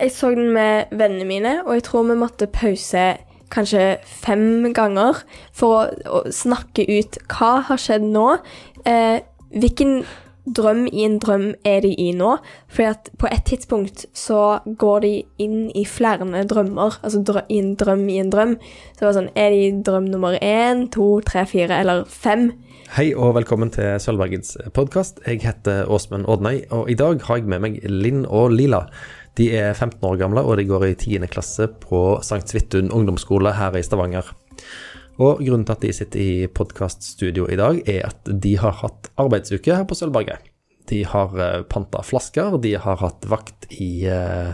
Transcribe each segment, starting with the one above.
jeg så den med vennene mine, og jeg tror vi måtte pause kanskje fem ganger for å, å snakke ut hva har skjedd nå. Eh, hvilken drøm i en drøm er de i nå? For på et tidspunkt så går de inn i flere drømmer, altså drø i en drøm i en drøm. Så det var sånn, er de i drøm nummer én, to, tre, fire eller fem? Hei og velkommen til Sølvbergets podkast. Jeg heter Åsmund Odnøy, og i dag har jeg med meg Linn og Lila. De er 15 år gamle, og de går i 10. klasse på St. Svithun ungdomsskole her i Stavanger. Og grunnen til at de sitter i podkaststudio i dag, er at de har hatt arbeidsuke her på Sølvberget. De har uh, panta flasker, de har hatt vakt i, uh,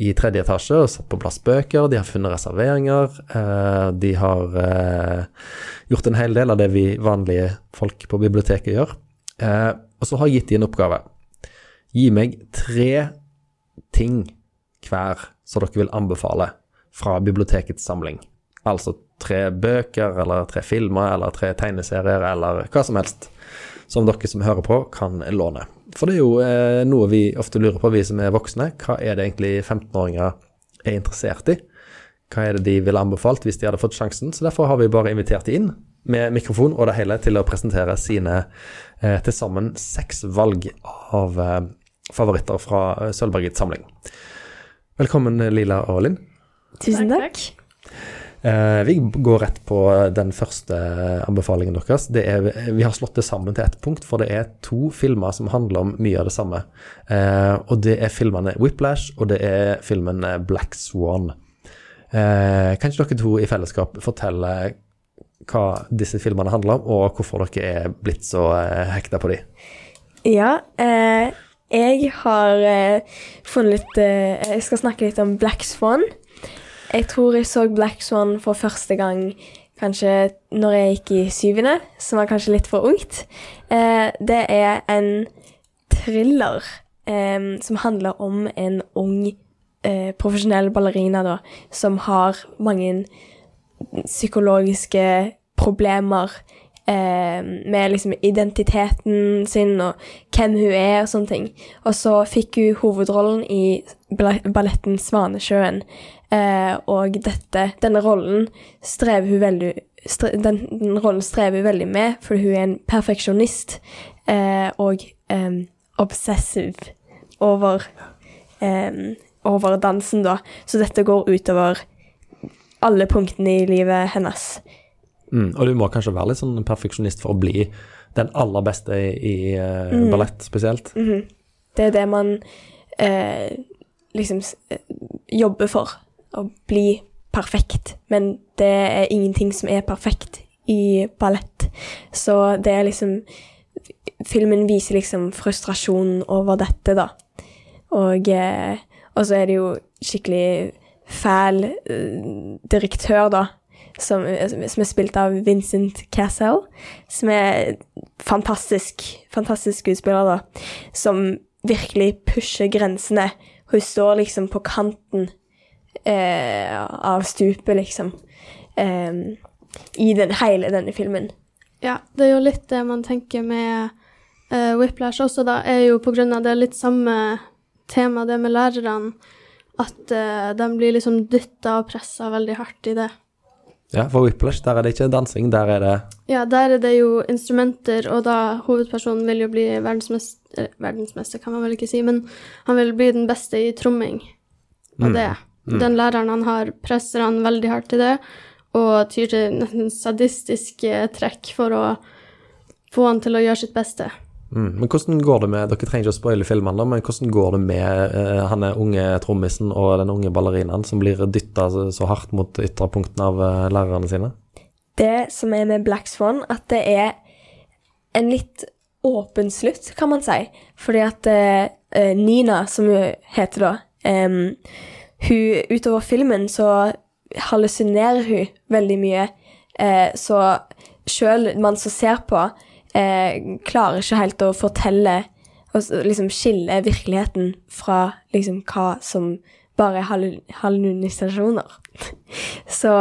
i tredje etasje og satt på plass bøker, de har funnet reserveringer. Uh, de har gjort en hel del av det vi vanlige folk på biblioteket gjør. og så har jeg gitt de en oppgave. Gi meg tre ting hver som dere vil anbefale fra bibliotekets samling. Altså tre bøker, eller tre filmer, eller tre tegneserier, eller hva som helst som dere som hører på, kan låne. For det er jo eh, noe vi ofte lurer på, vi som er voksne. Hva er det egentlig 15-åringer er interessert i? Hva er det de ville anbefalt hvis de hadde fått sjansen? Så derfor har vi bare invitert de inn med mikrofon og det hele til å presentere sine eh, til sammen seks valg av eh, favoritter fra eh, Sølvbergets samling. Velkommen, Lila og Linn. Tusen takk. Eh, vi går rett på den første anbefalingen deres. Er, vi har slått det sammen til ett punkt, for det er to filmer som handler om mye av det samme. Eh, og det er filmene Whiplash, og det er filmen Black Swan. Eh, kan ikke dere to i fellesskap fortelle hva disse filmene handler om, og hvorfor dere er blitt så eh, hekta på dem? Ja, eh, jeg har eh, funnet litt eh, Jeg skal snakke litt om Black Swan. Jeg tror jeg så Black Swan for første gang kanskje når jeg gikk i syvende, som var kanskje litt for ungt. Eh, det er en thriller eh, som handler om en ung eh, profesjonell ballerina da, som har mange psykologiske problemer eh, med liksom identiteten sin og hvem hun er og sånne ting. Og så fikk hun hovedrollen i balletten Svanesjøen. Eh, og dette, denne rollen strever hun veldig stre, den, den, rollen strever hun veldig med, for hun er en perfeksjonist eh, og eh, obsessiv over, over dansen, da. Så dette går utover alle punktene i livet hennes. Mm, og du må kanskje være litt sånn perfeksjonist for å bli den aller beste i, i uh, mm. ballett, spesielt. Mm -hmm. Det er det man eh, liksom jobber for å bli perfekt, men det er ingenting som er perfekt i ballett. Så det er liksom Filmen viser liksom frustrasjonen over dette, da. Og, eh, og så er det jo skikkelig fæl eh, direktør, da, som, som, er spilt av Vincent Cassell, som er fantastisk, fantastisk skuespiller, da, som virkelig pusher grensene. Hun står liksom på kanten eh, av stupet, liksom. Eh, I den, hele denne filmen. Ja, det er jo litt det man tenker med eh, Whiplash også, da, er jo på grunn av det litt samme tema, det med lærerne, at uh, de blir liksom dytta og pressa veldig hardt i det. Ja, for Whiplash, der er det ikke dansing, der er det Ja, der er det jo instrumenter, og da hovedpersonen vil jo bli verdensmester Verdensmester kan man vel ikke si, men han vil bli den beste i tromming. Og mm. det Mm. Den læreren han har, presser han veldig hardt til det, og tyr til nesten sadistiske trekk for å få han til å gjøre sitt beste. Mm. Men hvordan går det med Dere trenger ikke å spoile filmene, men hvordan går det med uh, han unge trommisen og den unge ballerinaen som blir dytta så, så, hardt mot ytterpunktene av uh, lærerne sine? Det som er med Black Swan, at det er en litt åpen slutt, kan man si. Fordi at uh, Nina, som hun heter da um, hun Utover filmen så hallusinerer hun veldig mye. Uh, så sjøl man som ser på, eh, klarer ikke helt å fortelle og liksom skille virkeligheten fra liksom hva som bare er hallunisasjoner. så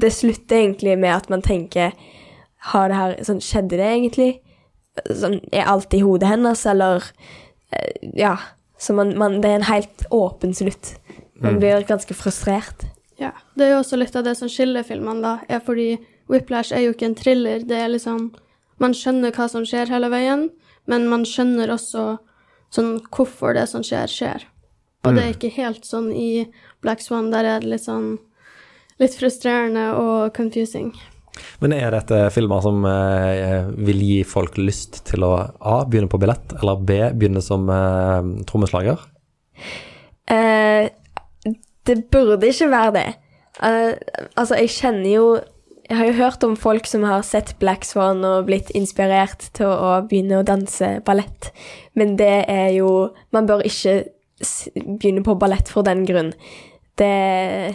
det slutter egentlig med at man tenker Har det her sånn, Skjedde det egentlig? Sånn, er alt i hodet hennes, eller eh, Ja. Så man, man, det er en helt åpen slutt. Man Mm. blir ganske frustrert. Ja. Det er jo også litt av det som skiller filmene, da, er fordi Whiplash er jo ikke en thriller. Det er liksom Man skjønner hva som skjer hele veien, men man skjønner også sånn hvorfor det som skjer, skjer. Og det er ikke helt sånn i Black Swan. Der er det litt sånn litt frustrerende og confusing. Men er dette filmer som eh, vil gi folk lyst til å A. begynne på billett, eller B. begynne som eh, trommeslager? Eh, det burde ikke være det. Uh, altså, jeg kjenner jo Jeg har jo hørt om folk som har sett Black Swan og blitt inspirert til å begynne å danse ballett, men det er jo Man bør ikke begynne på ballett for den grunn. Det er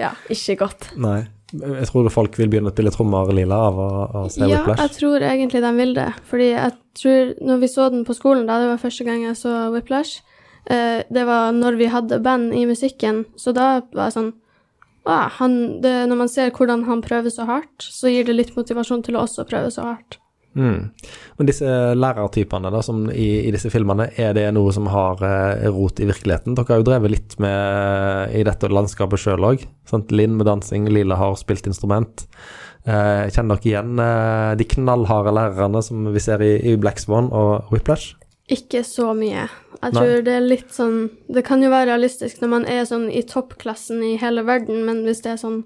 ja, ikke godt. Nei. Jeg tror folk vil begynne å spille trommer lilla av å, å se Ja, Whiplash. jeg tror egentlig de vil det. Fordi jeg tror Når vi så den på skolen, da, det var første gang jeg så Whiplash, eh, det var når vi hadde band i musikken, så da var jeg sånn ah, han, det, Når man ser hvordan han prøver så hardt, så gir det litt motivasjon til å også prøve så hardt. Mm. Men disse lærertypene da, som i, i disse filmene, er det noe som har eh, rot i virkeligheten? Dere har jo drevet litt med i dette landskapet sjøl òg. Linn med dansing, Lila har spilt instrument. Eh, kjenner dere igjen eh, de knallharde lærerne som vi ser i, i Black Swan og Whiplash? Ikke så mye. Jeg Nei. tror det er litt sånn Det kan jo være realistisk når man er sånn i toppklassen i hele verden, men hvis det er sånn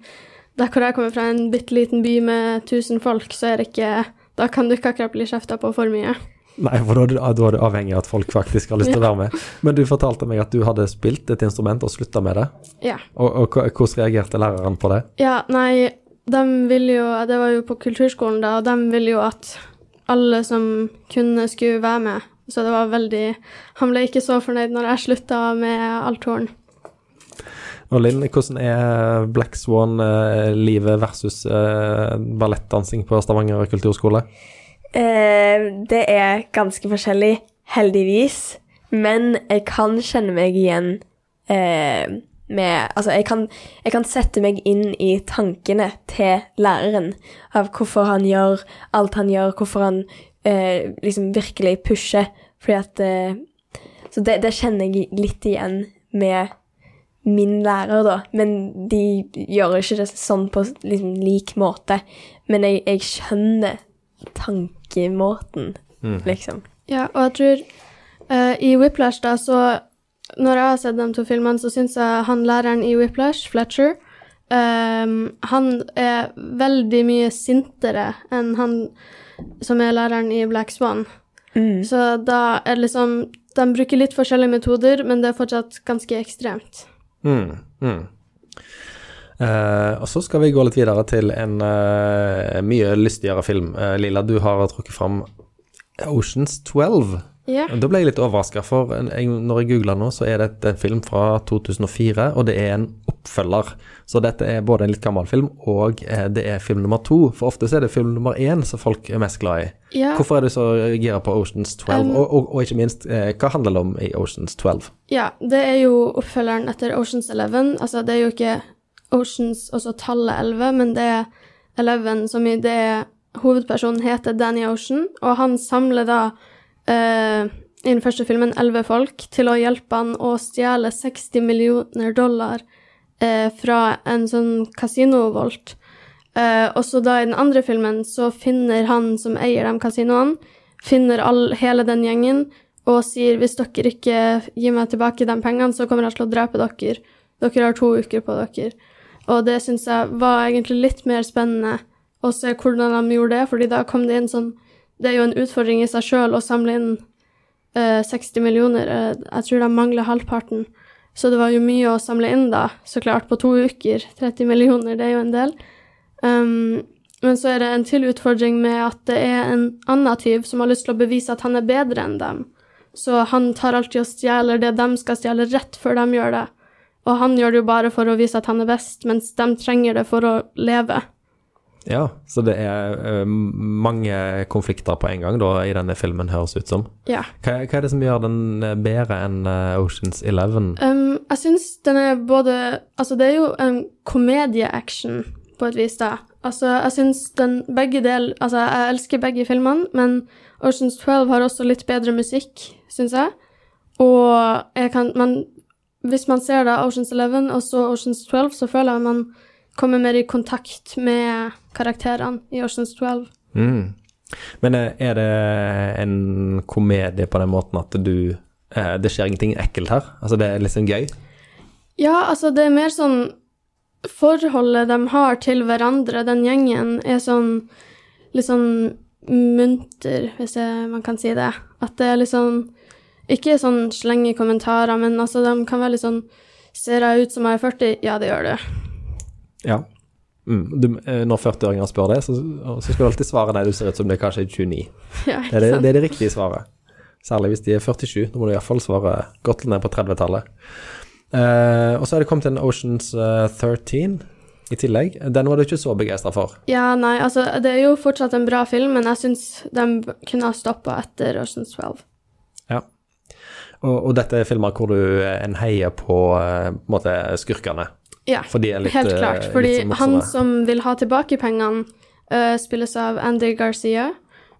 Der hvor jeg kommer fra, en bitte liten by med 1000 folk, så er det ikke Da kan du ikke akkurat bli kjefta på for mye. Nei, for da du, da er du avhengig av at folk faktisk har lyst til å være med. Men du fortalte meg at du hadde spilt et instrument og slutta med det. Ja. Og, og hvordan reagerte læreren på det? Ja, nei, de ville jo Det var jo på kulturskolen da, og de ville jo at alle som kunne, skulle være med. Så det var veldig Han ble ikke så fornøyd når jeg slutta med althorn. Og Linn, hvordan er Black Swan-livet versus eh, ballettdansing på Stavanger kulturskole? Eh, det er ganske forskjellig, heldigvis. Men jeg kan kjenne meg igjen eh, med Altså, jeg kan, jeg kan sette meg inn i tankene til læreren av hvorfor han gjør alt han gjør, hvorfor han eh, liksom virkelig pushe. Fordi at eh, Så det, det kjenner jeg litt igjen med min lærer, da. Men de gjør ikke det sånn på liksom lik måte. Men jeg, jeg skjønner tankemåten, liksom. Ja, og jeg tror uh, i Whiplash, da, så Når jeg har sett de to filmene, så syns jeg han læreren i Whiplash, Fletcher, um, han er veldig mye sintere enn han som er læreren i Black Swan. Mm. Så da er det liksom De bruker litt forskjellige metoder, men det er fortsatt ganske ekstremt. Mm, mm. Uh, og så skal vi gå litt videre til en uh, mye lystigere film. Uh, Lila, du har trukket fram Oceans 12. Ja. Da ble jeg litt overraska, for jeg, når jeg googla nå, så er dette en film fra 2004, og det er en oppfølger. Så dette er både en litt gammel film, og eh, det er film nummer to. For ofte så er det film nummer én som folk er mest glad i. Ja. Hvorfor er du så gira på Oceans 12? Um, og, og, og ikke minst, eh, hva handler det om i Oceans 12? Ja, det er jo oppfølgeren etter Oceans 11. Altså, det er jo ikke Oceans og så tallet 11, men det er 11 som i det hovedpersonen heter Danny Ocean, og han samler da eh, i den første filmen 11 folk til å hjelpe han å stjele 60 millioner dollar eh, fra en sånn kasinovolt. Eh, og så da i den andre filmen så finner han som eier de kasinoene, finner all, hele den gjengen og sier hvis dere ikke gir meg tilbake de pengene, så kommer jeg til å drepe dere. Dere har to uker på dere. Og det syns jeg var egentlig litt mer spennende å se hvordan de gjorde det, fordi da kom det inn sånn Det er jo en utfordring i seg sjøl å samle inn eh, 60 millioner. Eh, jeg tror de mangler halvparten. Så det var jo mye å samle inn da, så klart, på to uker. 30 millioner, det er jo en del. Um, men så er det en til utfordring med at det er en annen tyv som har lyst til å bevise at han er bedre enn dem. Så han tar alltid og stjeler det de skal stjele, rett før de gjør det. Og han gjør det jo bare for å vise at han er best, mens de trenger det for å leve. Ja, så det er eh, mange konflikter på en gang da, i denne filmen, høres ut som. Ja. Hva, hva er det som gjør den eh, bedre enn eh, Oceans 11? Um, jeg syns den er både Altså, det er jo en komedie-action, på et vis, da. Altså, jeg syns den begge del Altså, jeg elsker begge filmene, men Oceans 12 har også litt bedre musikk, syns jeg. Og jeg kan Men hvis man ser da Oceans 11 og så Oceans 12, så føler jeg man kommer mer i kontakt med karakterene i Oceans 12. Mm. Men eh, er det en komedie på den måten at du eh, Det skjer ingenting ekkelt her? Altså det er liksom gøy? Ja, altså, det er mer sånn Forholdet de har til hverandre, den gjengen, er sånn litt sånn munter, hvis jeg, man kan si det. At det er litt sånn Ikke sånn slenge kommentarer, men altså, de kan være litt sånn Ser jeg ut som jeg er 40? Ja, det gjør du. Ja. Mm. Du, eh, når 40-åringer spør det, så, så skal du alltid svare nei, du ser ut som det er kanskje 29. Ja, Det er det, det er det riktige svaret. Særlig hvis de er 47. Da må du iallfall svare godt ned på 30-tallet. Uh, og så er det kommet en Oceans uh, 13 i tillegg. Den var du ikke så begeistra for. Ja, nei, altså, det er jo fortsatt en bra film, men jeg syns de kunne ha stoppa etter Oceans 12. Ja. Og, og dette er filmer hvor du eh, en heier på, eh, på en måte skurkene. Ja, litt helt eh, klart. litt Fordi han som vil ha tilbake pengene, uh, spilles av Andy Garcia,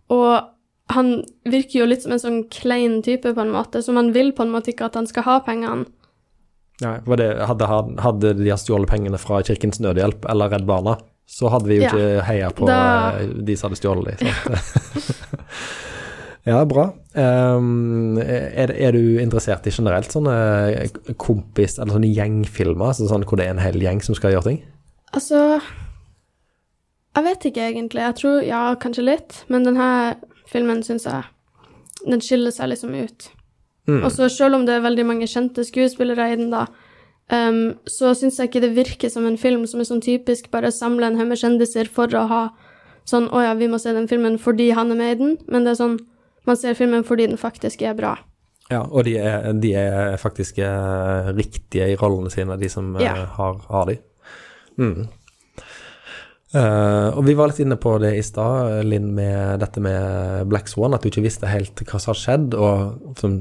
og han virker jo litt som en sånn klein type, på en måte, så man vil på en måte ikke at han skal ha pengene. Ja, det, hadde, hadde de stjålet pengene fra Kirkens Nødhjelp eller Redd Barna, så hadde vi jo Ja. ikke heia på Da- eh, de som hadde stjålet de. Ja, bra. Um, er, er du interessert i generelt sånne kompis- eller sånne gjengfilmer, altså sånn hvor det er en hel gjeng som skal gjøre ting? Altså Jeg vet ikke egentlig. Jeg tror ja, kanskje litt, men denne filmen syns jeg Den skiller seg liksom ut. Mm. Og så selv om det er veldig mange kjente skuespillere i den, da, um, så syns jeg ikke det virker som en film som er sånn typisk bare samle en haug med kjendiser for å ha sånn Å ja, vi må se den filmen fordi han er med i den, men det er sånn Man ser filmen fordi den faktisk er bra. Ja, og de er, de er faktisk eh, riktige i rollene sine, de som eh, Ja. har, har de. Mm. Uh, og vi var litt inne på det i stad, Linn, med dette med Black Swan, at du ikke visste helt hva som har skjedd, og som,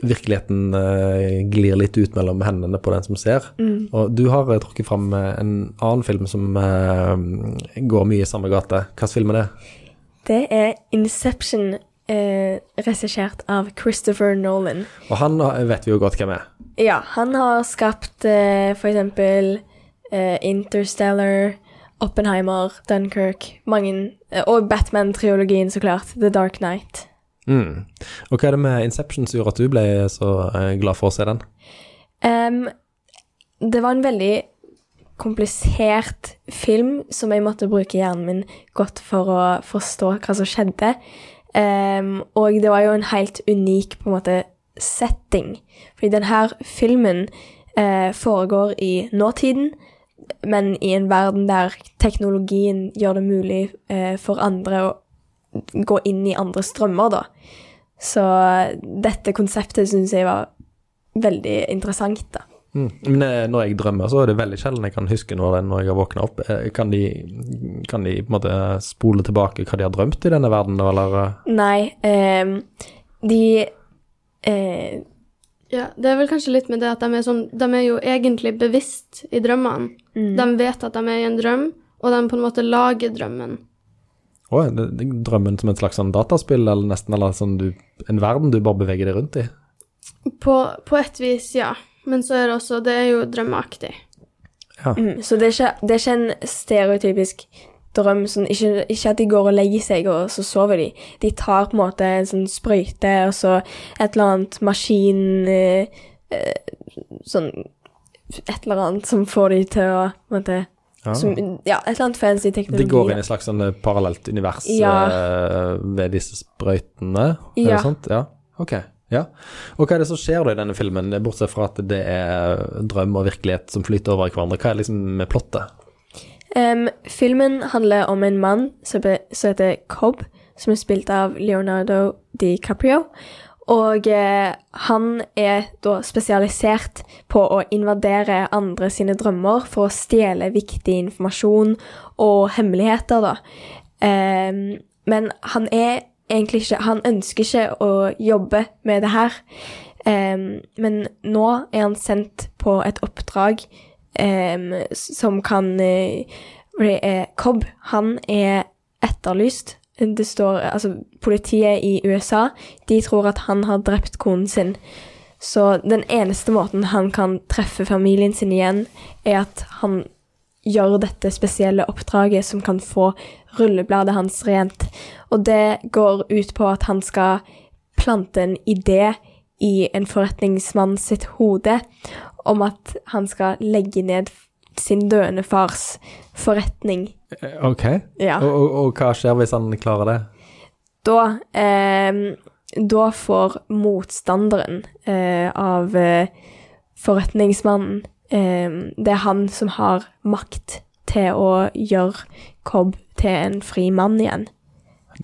virkeligheten uh, glir litt ut mellom hendene på den som ser. Og du har trukket fram en annen film som uh, går mye i samme gate. Hvilken film er det? Det er Inception, eh, regissert av Christopher Nolan. Og han vet vi jo godt hvem er. Ja, han har skapt eh, for eksempel eh, Interstellar, Oppenheimer, Dunkirk, mange eh, Og Batman-triologien, så klart. The Dark Knight. Mm. Og hva er det med Inception som gjorde at du ble så eh, glad for å se den? Um, det var en veldig komplisert film som jeg måtte bruke hjernen min godt for å forstå hva som skjedde. Em, og det var jo en helt unik på en måte setting. Fordi denne filmen uh, foregår i nåtiden, men i en verden der teknologien gjør det mulig uh, for andre å gå inn i andre strømmer, da. Så dette konseptet syns jeg var veldig interessant, da. Mm. Men eh, når jeg drømmer, så er det veldig sjelden jeg kan huske noe av det når jeg har våkna opp. Eh, Kan de, kan de på en måte spole tilbake hva de har drømt i denne verden, da, eller? eh? Nei, ehm, de eh, Ja, det er vel kanskje litt med det at de er sånn De er jo egentlig bevisst i drømmene. De vet at de er i en drøm, og de på en måte lager drømmen. Å, drømmen som et slags sånn dataspill, eller nesten eller sånn du, en verden du bare beveger deg rundt i? På, på et vis, ja. Men så er det også Det er jo drømmeaktig. mm, Så det er, ikke, det er ikke en stereotypisk drøm. Sånn, ikke, ikke at de går og legger seg, og så sover de. De tar på en måte en sånn sprøyte, og så et eller annet maskin eh, eh, Sånn Et eller annet som får de til å på en måte Ja. som, Ja, et eller annet fancy teknologi. De går inn i et slags sånn eh, parallelt univers Ja. eh, ved disse sprøytene? Er det sant? Ja. Ok. Ja. Og hva er det som skjer da i denne filmen, bortsett fra at det er drøm og virkelighet som flyter over i hverandre? Hva er liksom plottet? Um, filmen handler om en mann som, som heter Cobb, som er spilt av Leonardo DiCaprio. Og eh, han er da spesialisert på å invadere andre sine drømmer for å stjele viktig informasjon og hemmeligheter, da. Em, men han er egentlig ikke Han ønsker ikke å jobbe med det her. Um, men nå er han sendt på et oppdrag um, som kan eh, det er Cobb, han er etterlyst. Det står Altså, politiet i USA, de tror at han har drept konen sin. Så den eneste måten han kan treffe familien sin igjen, er at han gjør dette spesielle oppdraget som kan få rullebladet hans rent. Og det går ut på at han skal plante en idé i en forretningsmann sitt hode om at han skal legge ned sin døende fars forretning. Eh, Ok. Ja. Og, og, og hva skjer hvis han klarer det? Da, eh, da får motstanderen eh, av eh, forretningsmannen eh, Det er han som har makt til å gjøre Cobb til en fri mann igjen.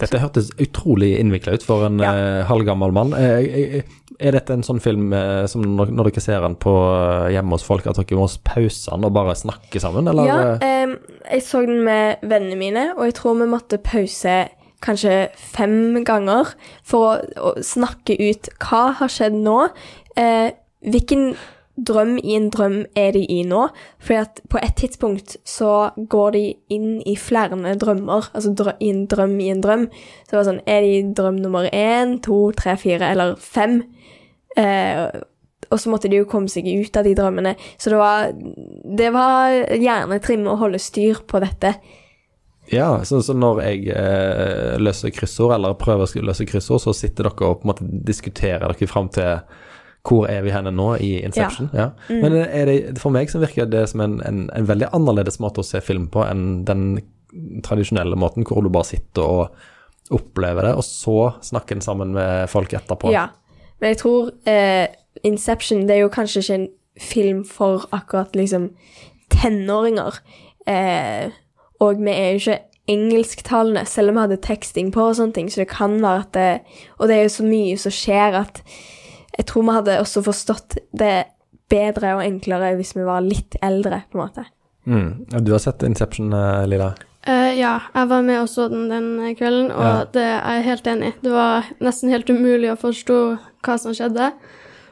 Dette hørtes utrolig innvikla ut for en Ja. eh, halvgammel mann. Eh, er dette en sånn film eh, som når, når dere ser den på hjemme hos folk, at dere må pause den og bare snakke sammen, eller? Ja, eh, jeg så den med vennene mine, og jeg tror vi måtte pause kanskje fem ganger for å, å snakke ut hva har skjedd nå. Eh, hvilken drøm i en drøm er de i nå? For at på et tidspunkt så går de inn i flere drømmer, altså drø i en drøm i en drøm. Så det var sånn, er de i drøm nummer én, to, tre, fire eller fem? Eh, og så måtte de jo komme seg ut av de drømmene. Så det var, det var hjernetrim å holde styr på dette. Ja, så, så når jeg eh, løser kryssord, eller prøver å løse kryssord, så sitter dere og på en måte diskuterer dere fram til hvor er vi henne nå i Inception. Ja. Men er det, for meg så virker det som en, en, en veldig annerledes måte å se film på enn den tradisjonelle måten, hvor du bare sitter og opplever det, og så snakker en sammen med folk etterpå. Ja. Men jeg tror eh, Inception det er jo kanskje ikke en film for akkurat liksom tenåringer. Eh, og vi er jo ikke engelsktalende, selv om vi hadde teksting på og sånne ting, så det kan være at det Og det er jo så mye som skjer at jeg tror vi hadde også forstått det bedre og enklere hvis vi var litt eldre, på en måte. Mm. Du har sett Inception, eh, Lila? Eh, ja, jeg var med og så den den kvelden, og Ja. det er jeg helt enig i. Det var nesten helt umulig å forstå hva som skjedde.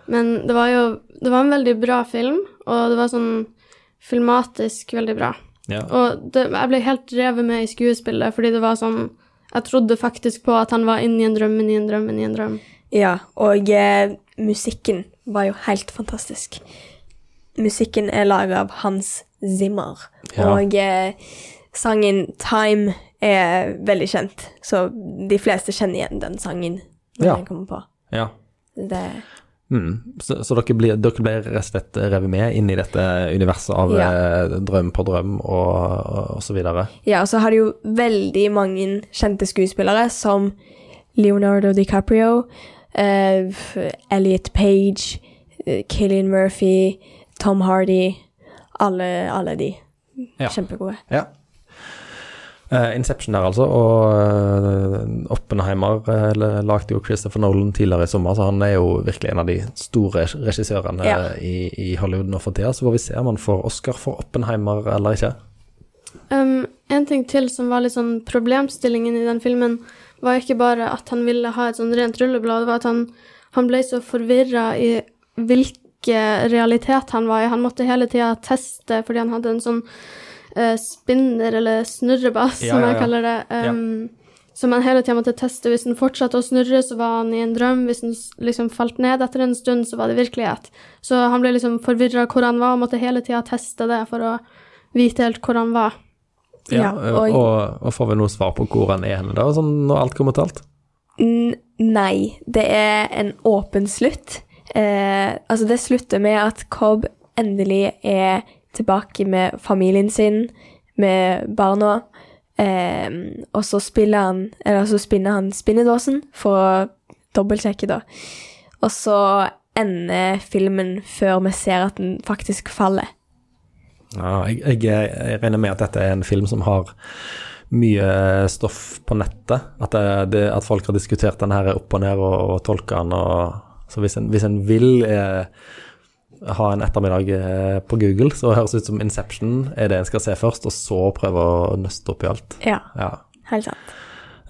Men det var jo Det var en veldig bra film, og det var sånn filmatisk veldig bra. Ja. Og det, jeg ble helt revet med i skuespillet, fordi det var sånn Jeg trodde faktisk på at han var inni en drøm, inni en drøm, inni en drøm. Ja, og eh, musikken var jo helt fantastisk. Musikken er laget av Hans Zimmer, Ja. og eh, sangen Time er veldig kjent, så de fleste kjenner igjen den sangen når Ja. den kommer på. ja. Det, Mm. Så, så dere, blir, dere ble rett og slett revet med inn i dette universet av Ja. eh, drøm på drøm og, og, og så videre? ja, og så har de jo veldig mange kjente skuespillere, som Leonardo DiCaprio, Elliot Page, eh, Cillian Murphy, Tom Hardy, alle, alle de. Ja. Kjempegode. Ja. Uh, Inception der, altså. Og uh, Oppenheimer uh, lagde jo Christopher Nolan tidligere i sommer, så han er jo virkelig en av de store regissørene Ja. i, i Hollywood nå for tida. Så får vi se om han får Oscar for Oppenheimer eller ikke. Um, en ting til som var litt sånn problemstillingen i den filmen, var ikke bare at han ville ha et sånn rent rulleblad, det var at han, han ble så forvirra i hvilke realitet han var i. Han måtte hele tida teste fordi han hadde en sånn uh, spinner, eller snurrebass, Ja, som ja, jeg ja. kaller det. Um, Som han hele tida måtte teste. Hvis han fortsatte å snurre, så var han i en drøm. Hvis han liksom falt ned etter en stund, så var det virkelighet. Så han ble liksom forvirra hvor han var, og måtte hele tida teste det for å vite helt hvor han var. Ja, eh, og- og, og får vi noe svar på hvor han er henne, da, sånn når alt kommer til alt? Nei, det er en åpen slutt. Eh, altså, det slutter med at Cobb endelig er tilbake med familien sin, med barna. Eh, og så spiller han Eller så spinner han spinnedåsen for å dobbeltsjekke, da. Og så ender filmen før vi ser at den faktisk faller. Ja, jeg, jeg, jeg regner med at dette er en film som har mye stoff på nettet. At, det, det, at folk har diskutert den her opp og ned og, og tolka den. Og, så hvis en, hvis en vil eh, ha en ettermiddag eh, på Google, så høres det ut som Inception er det en skal se først, og så prøve å nøste opp i alt. Ja, Ja. helt sant.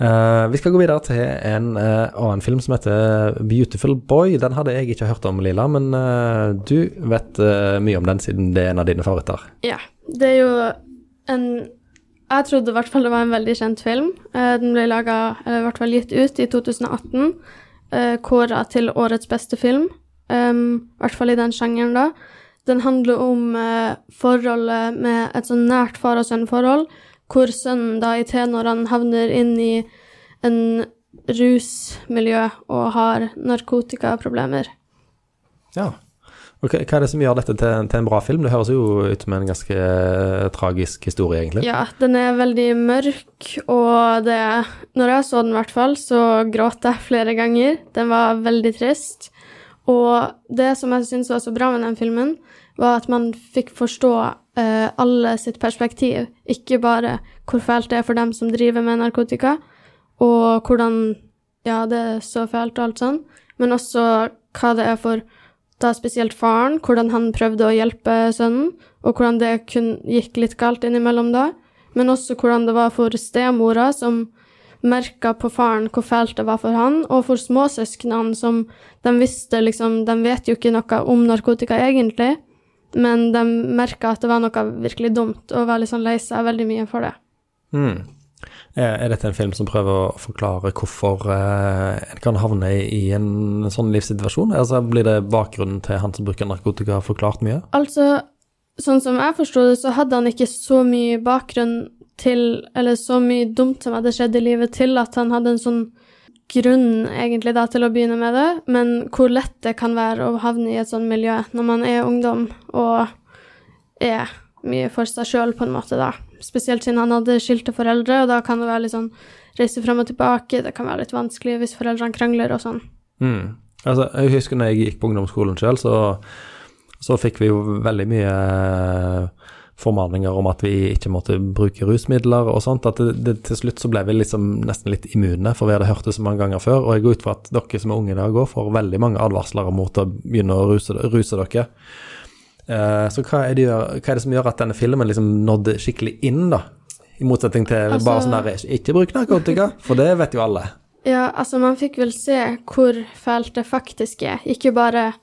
Eh, vi skal gå videre til en uh, annen film som heter Beautiful Boy. Den hadde jeg ikke hørt om, Lila, men uh, du vet mye om den siden det er en av dine favoritter. Ja. Det er jo en Jeg trodde i hvert fall det var en veldig kjent film. Den ble laga, eller i hvert fall gitt ut, i 2018. Uh, Kåra til årets beste film. um, i hvert fall i den sjangeren, da. Den handler om forholdet med et sånn nært far og sønn-forhold, hvor sønnen da i tenårene havner inn i en rusmiljø og har narkotikaproblemer. Ja. Og hva er det som gjør dette til, til en bra film? Det høres jo ut som en ganske eh, tragisk historie, egentlig. Ja, den er veldig mørk, og det Når jeg så den, i hvert fall, så gråt jeg flere ganger. Den var veldig trist. Og det som jeg syns var så bra med den filmen, var at man fikk forstå eh, alle sitt perspektiv. Ikke bare hvor fælt det er for dem som driver med narkotika, og hvordan Ja, det er så fælt og alt sånn, men også hva det er for da spesielt faren, hvordan han prøvde å hjelpe sønnen, og hvordan det kun gikk litt galt innimellom da, men også hvordan det var for stemora, som merka på faren hvor fælt det var for han, og for småsøsknene, som de visste liksom De vet jo ikke noe om narkotika egentlig, men de merka at det var noe virkelig dumt, og var liksom lei seg veldig mye for det. Mm. Er dette en film som prøver å forklare hvorfor eh, en kan havne i en sånn livssituasjon? Altså Blir det bakgrunnen til han som bruker narkotika, forklart mye? Altså, sånn som jeg forsto det, så hadde han ikke så mye bakgrunn til Eller så mye dumt som hadde skjedd i livet, til at han hadde en sånn grunn, egentlig, da, til å begynne med det. Men hvor lett det kan være å havne i et sånt miljø når man er ungdom og er mye for seg sjøl, på en måte, da. Spesielt siden han hadde skilte foreldre, og da kan det være litt sånn reise frem og tilbake, det kan være litt vanskelig hvis foreldrene krangler og sånn. Mm. Altså, jeg husker når jeg gikk på ungdomsskolen sjøl, så, så fikk vi jo veldig mye eh, formaninger om at vi ikke måtte bruke rusmidler og sånt. At det, det, til slutt så ble vi liksom nesten litt immune, for vi hadde hørt det så mange ganger før. Og jeg går ut fra at dere som er unge i dag òg får veldig mange advarsler mot å begynne å ruse, ruse dere. Eh, så hva er, det, hva er det som gjør at denne filmen liksom nådde skikkelig inn, da? I motsetning til Altså- bare sånn der Ikke bruk narkotika, for det vet jo alle. Ja, altså, man fikk vel se hvor fælt det faktisk er. Ikke bare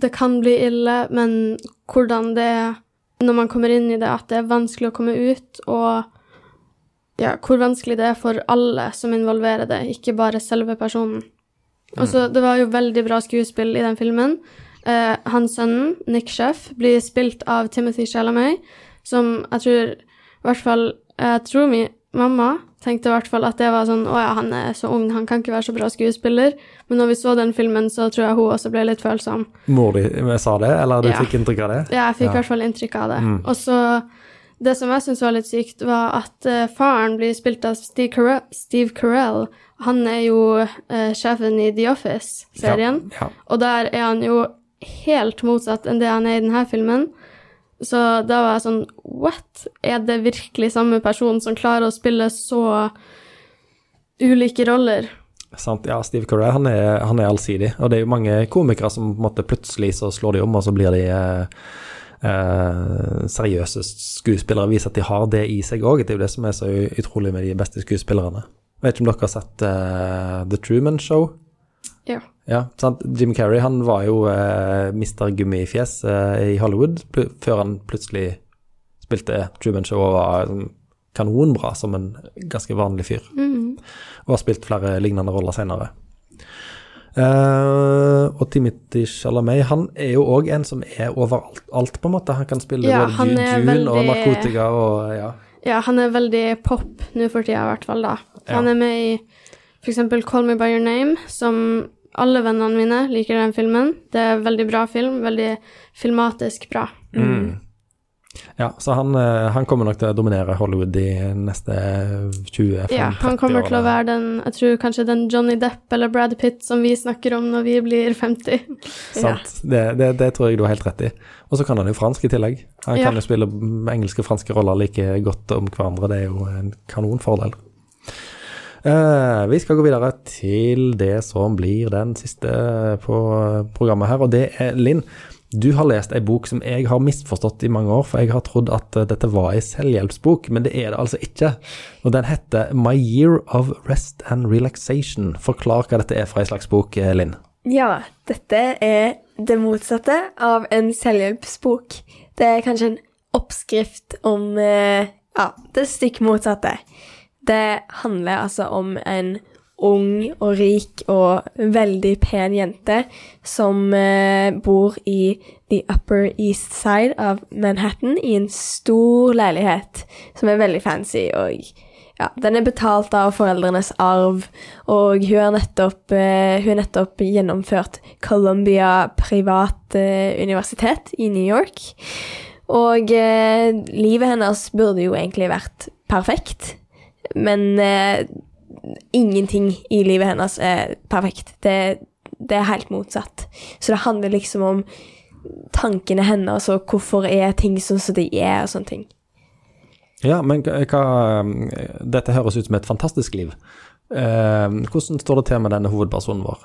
det kan bli ille, men hvordan det er når man kommer inn i det, at det er vanskelig å komme ut, og ja, hvor vanskelig det er for alle som involverer det, ikke bare selve personen. Og så, det var jo veldig bra skuespill i den filmen. Eh, hans sønnen, Nick Sheff, blir spilt av Timothy Chalamet, som jeg tror i hvert fall Jeg tror min mamma tenkte i hvert fall at det var sånn Å ja, han er så ung, han kan ikke være så bra skuespiller. Men når vi så den filmen, så tror jeg hun også ble litt følsom. Mor di sa det, eller du Ja. fikk inntrykk av det? Ja, jeg fikk Ja. i hvert fall inntrykk av det. Og så Det som jeg syntes var litt sykt, var at uh, faren blir spilt av Steve Carell. Steve Carell. Han er jo uh, sjefen i The Office-serien. Ja, ja. Og der er han jo helt motsatt enn det han er i denne filmen. Så da var jeg sånn What? Er det virkelig samme person som klarer å spille så ulike roller? Sant, ja, Steve Carell han han er allsidig, og det er jo mange komikere som på en måte plutselig så slår de om, og så blir de eh, eh, seriøse skuespillere, viser at de har det i seg òg. Det er jo det som er så utrolig med de beste skuespillerne. Vet ikke om dere har sett eh, The Truman Show? Ja. Ja, sant? Jim Carrey han var jo eh, Mr. Gummifjes eh, i Hollywood før han plutselig spilte Truman Show og var sånn kanonbra som en ganske vanlig fyr. Og har spilt flere lignende roller senere. Uh, og Timothy Chalamet han er jo òg en som er overalt, alt på en måte. Han kan spille Ja, både June og narkotika og ja. Ja, han er veldig pop nå for tida, i hvert fall, da. Han Ja. er med i eksempel Call Me By Your Name, som alle vennene mine liker den filmen. Det er en veldig bra film, veldig filmatisk bra. ja så han, eh, han kommer nok til å dominere Hollywood de neste 20-30 Ja, han kommer til å være den, jeg tror kanskje den Johnny Depp eller Brad Pitt som vi snakker om når vi blir 50. Sant. Det, det, det tror jeg du har helt rett i. Og så kan han jo fransk i tillegg. Han Ja. kan jo spille engelske og franske roller like godt om hverandre. Det er jo en kanonfordel. Eh, vi skal gå videre til det som blir den siste på programmet her, og det er Linn. Du har lest ei bok som jeg har misforstått i mange år, for jeg har trodd at eh, dette var ei selvhjelpsbok, men det er det altså ikke. Og den heter My Year of Rest and Relaxation. Forklar hva dette er for ei slags bok, eh, Linn. Ja, dette er det motsatte av en selvhjelpsbok. Det er kanskje en oppskrift om eh, Ja, det stikk motsatte. Det handler altså om en ung og rik og veldig pen jente som eh, bor i the Upper East Side av Manhattan i en stor leilighet som er veldig fancy. og ja, Den er betalt av foreldrenes arv, og hun har nettopp, eh, nettopp gjennomført Columbia privat eh, universitet i New York. Og eh, livet hennes burde jo egentlig vært perfekt, men eh, ingenting i livet hennes er perfekt. Det, det er helt motsatt. Så det handler liksom om tankene hennes og hvorfor er ting sånn som de er, og sånne ting. Ja, men hva, hva- Dette høres ut som et fantastisk liv. Eh, hvordan står det til med denne hovedpersonen vår?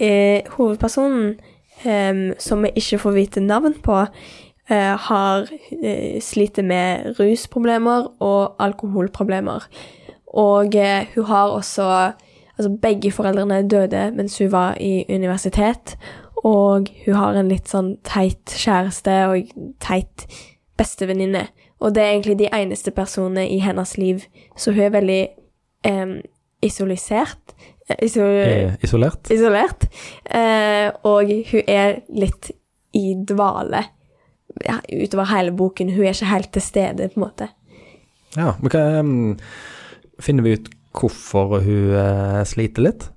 Eh, hovedpersonen, em, som vi ikke får vite navn på, eh, har eh, sliter med rusproblemer og alkoholproblemer. Og eh, hun har også Altså, begge foreldrene døde mens hun var i universitet, og hun har en litt sånn teit kjæreste og teit bestevenninne. Og det er egentlig de eneste personene i hennes liv, så hun er veldig eh, isolisert. Eh, Iso Er isolert? isolert. Eh, og hun er litt i dvale ja, utover hele boken. Hun er ikke helt til stede, på en måte. Ja, men hva Finner vi ut hvorfor hun uh, sliter litt?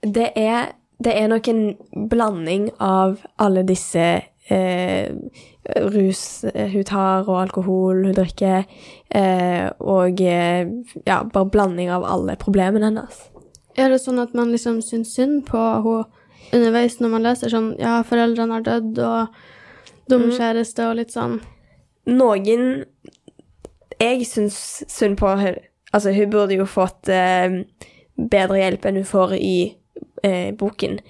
Det er, det er nok en blanding av alle disse eh, rus eh, hun tar, og alkohol hun drikker, eh, og eh, ja, bare blanding av alle problemene hennes. Er det sånn at man liksom syns synd på henne underveis når man leser sånn Ja, foreldrene har dødd, og Mm. og litt sånn Noen Jeg syns synd på henne. Altså, hun burde jo fått eh, bedre hjelp enn hun får i eh, boken.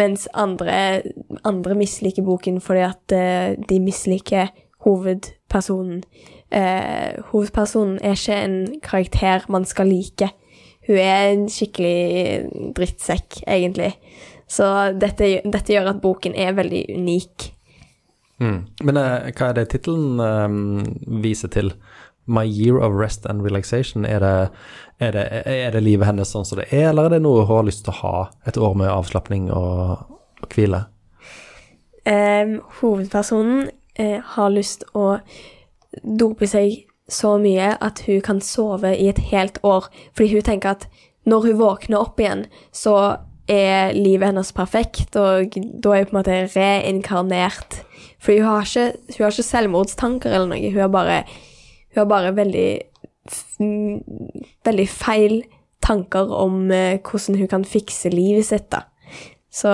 Mens andre, andre misliker boken fordi at eh, de misliker hovedpersonen. Eh, hovedpersonen er ikke en karakter man skal like. Hun er en skikkelig drittsekk, egentlig. Så dette, dette gjør at boken er veldig unik. Mm. Men uh, hva er det tittelen um, viser til? My year of rest and relaxation. Er det, er, det, er det livet hennes sånn som det er, eller er det noe hun har lyst til å ha? Et år med avslapning og, og hvile? Um, hovedpersonen uh, har lyst å dope seg så mye at hun kan sove i et helt år, fordi hun tenker at når hun våkner opp igjen, så er livet hennes perfekt, og da er hun på en måte reinkarnert. Fordi hun har ikke, hun har ikke selvmordstanker eller noe, hun har bare, hun har bare veldig, veldig feil tanker om eh, hvordan hun kan fikse livet sitt, da. Så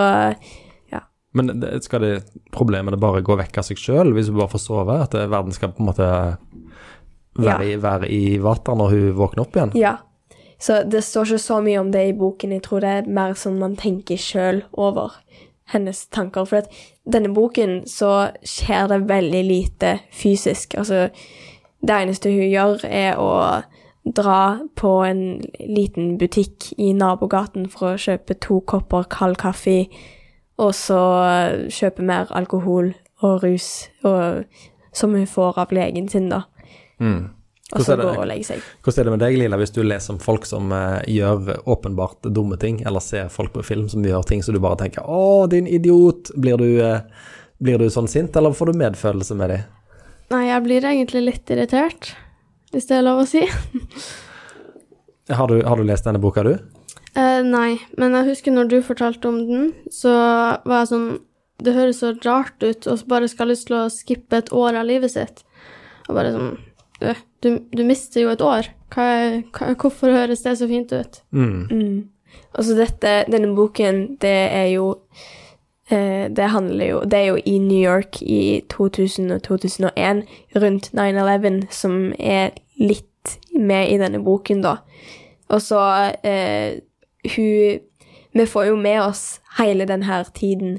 Men skal det problemene bare gå vekk av seg sjøl, hvis hun bare får sove? At verden skal på en måte være, i, være i vater når hun våkner opp igjen? Ja. Så det står ikke så mye om det i boken. Jeg tror det er mer sånn man tenker sjøl over hennes tanker. For at denne boken så skjer det veldig lite fysisk. Altså, det eneste hun gjør, er å dra på en liten butikk i nabogaten for å kjøpe to kopper kald kaffe, og så kjøpe mer alkohol og rus, og, som hun får av legen sin, da. Mm. Og så gå og legge seg. Hvordan er det med deg, Lila, hvis du leser om folk som uh, gjør åpenbart dumme ting, eller ser folk på film som gjør ting så du bare tenker 'Å, din idiot', blir du, uh, blir du sånn sint, eller får du medfølelse med dem? Nei, jeg blir egentlig litt irritert, hvis det er lov å si. Har, du- har du lest denne boka, du? Uh, nei, men jeg husker når du fortalte om den, så var jeg sånn Det høres så rart ut, og så bare skal ha lyst til å skippe et år av livet sitt. Og bare sånn øh, du, du mister jo et år. Hva, hva, hvorfor høres det så fint ut? Mm. Mm. Altså dette, denne boken, det er jo eh, Det handler jo Det er jo i New York i 2000 og 2001, rundt 9-11, som er litt med i denne boken, da. Og så eh, Hun Vi får jo med oss hele denne tiden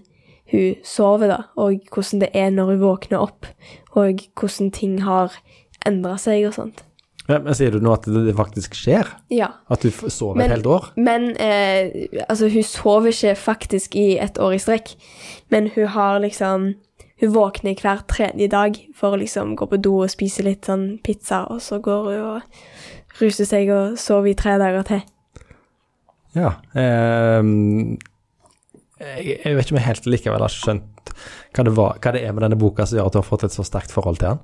hun sover, da, og hvordan det er når hun våkner opp, og hvordan ting har endra seg og sånt. Ja, men Sier du nå at det, faktisk skjer? Ja. At du sover Men- et helt år? Men eh, altså, hun sover ikke faktisk i et år i strekk, men hun har liksom Hun våkner hver tredje dag for å liksom gå på do og spise litt sånn pizza, og så går hun og ruser seg og sover i tre dager til. Ja. Eh, jeg vet ikke om jeg helt likevel har skjønt hva det, var, hva det er med denne boka som gjør at du har fått et så sterkt forhold til den.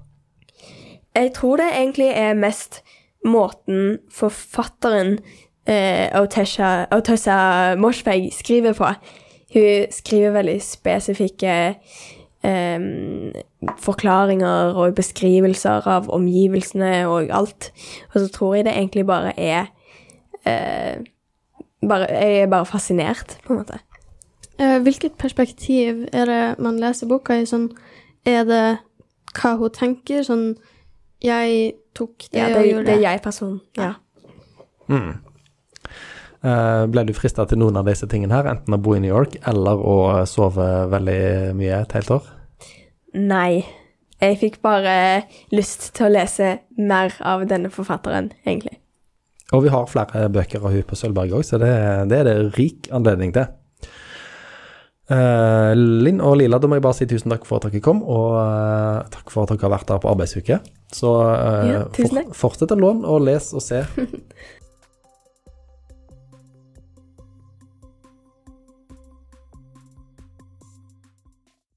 Jeg tror det egentlig er mest måten forfatteren eh, Otesha, Moshfegh skriver på. Hun skriver veldig spesifikke eh, forklaringer og beskrivelser av omgivelsene og alt. Og så tror jeg det egentlig bare er eh, bare, Jeg er bare fascinert, på en måte. Eh, hvilket perspektiv er det man leser boka i? Sånn, er det hva hun tenker? Sånn Jeg tok det, Ja, og gjorde det det. er jeg-personen. Ja. Eh, ble du frista til noen av disse tingene her, enten å bo i New York eller å sove veldig mye et helt år? Nei. Jeg fikk bare lyst til å lese mer av denne forfatteren, egentlig. Og vi har flere bøker av hun på Sølvberg òg, så det, det er det rik anledning til. Eh, Linn og Lila, da må jeg bare si tusen takk for at dere kom, og uh, takk for at dere har vært her på arbeidsuke. Så uh, Ja, for, fortsett å låne og les og se.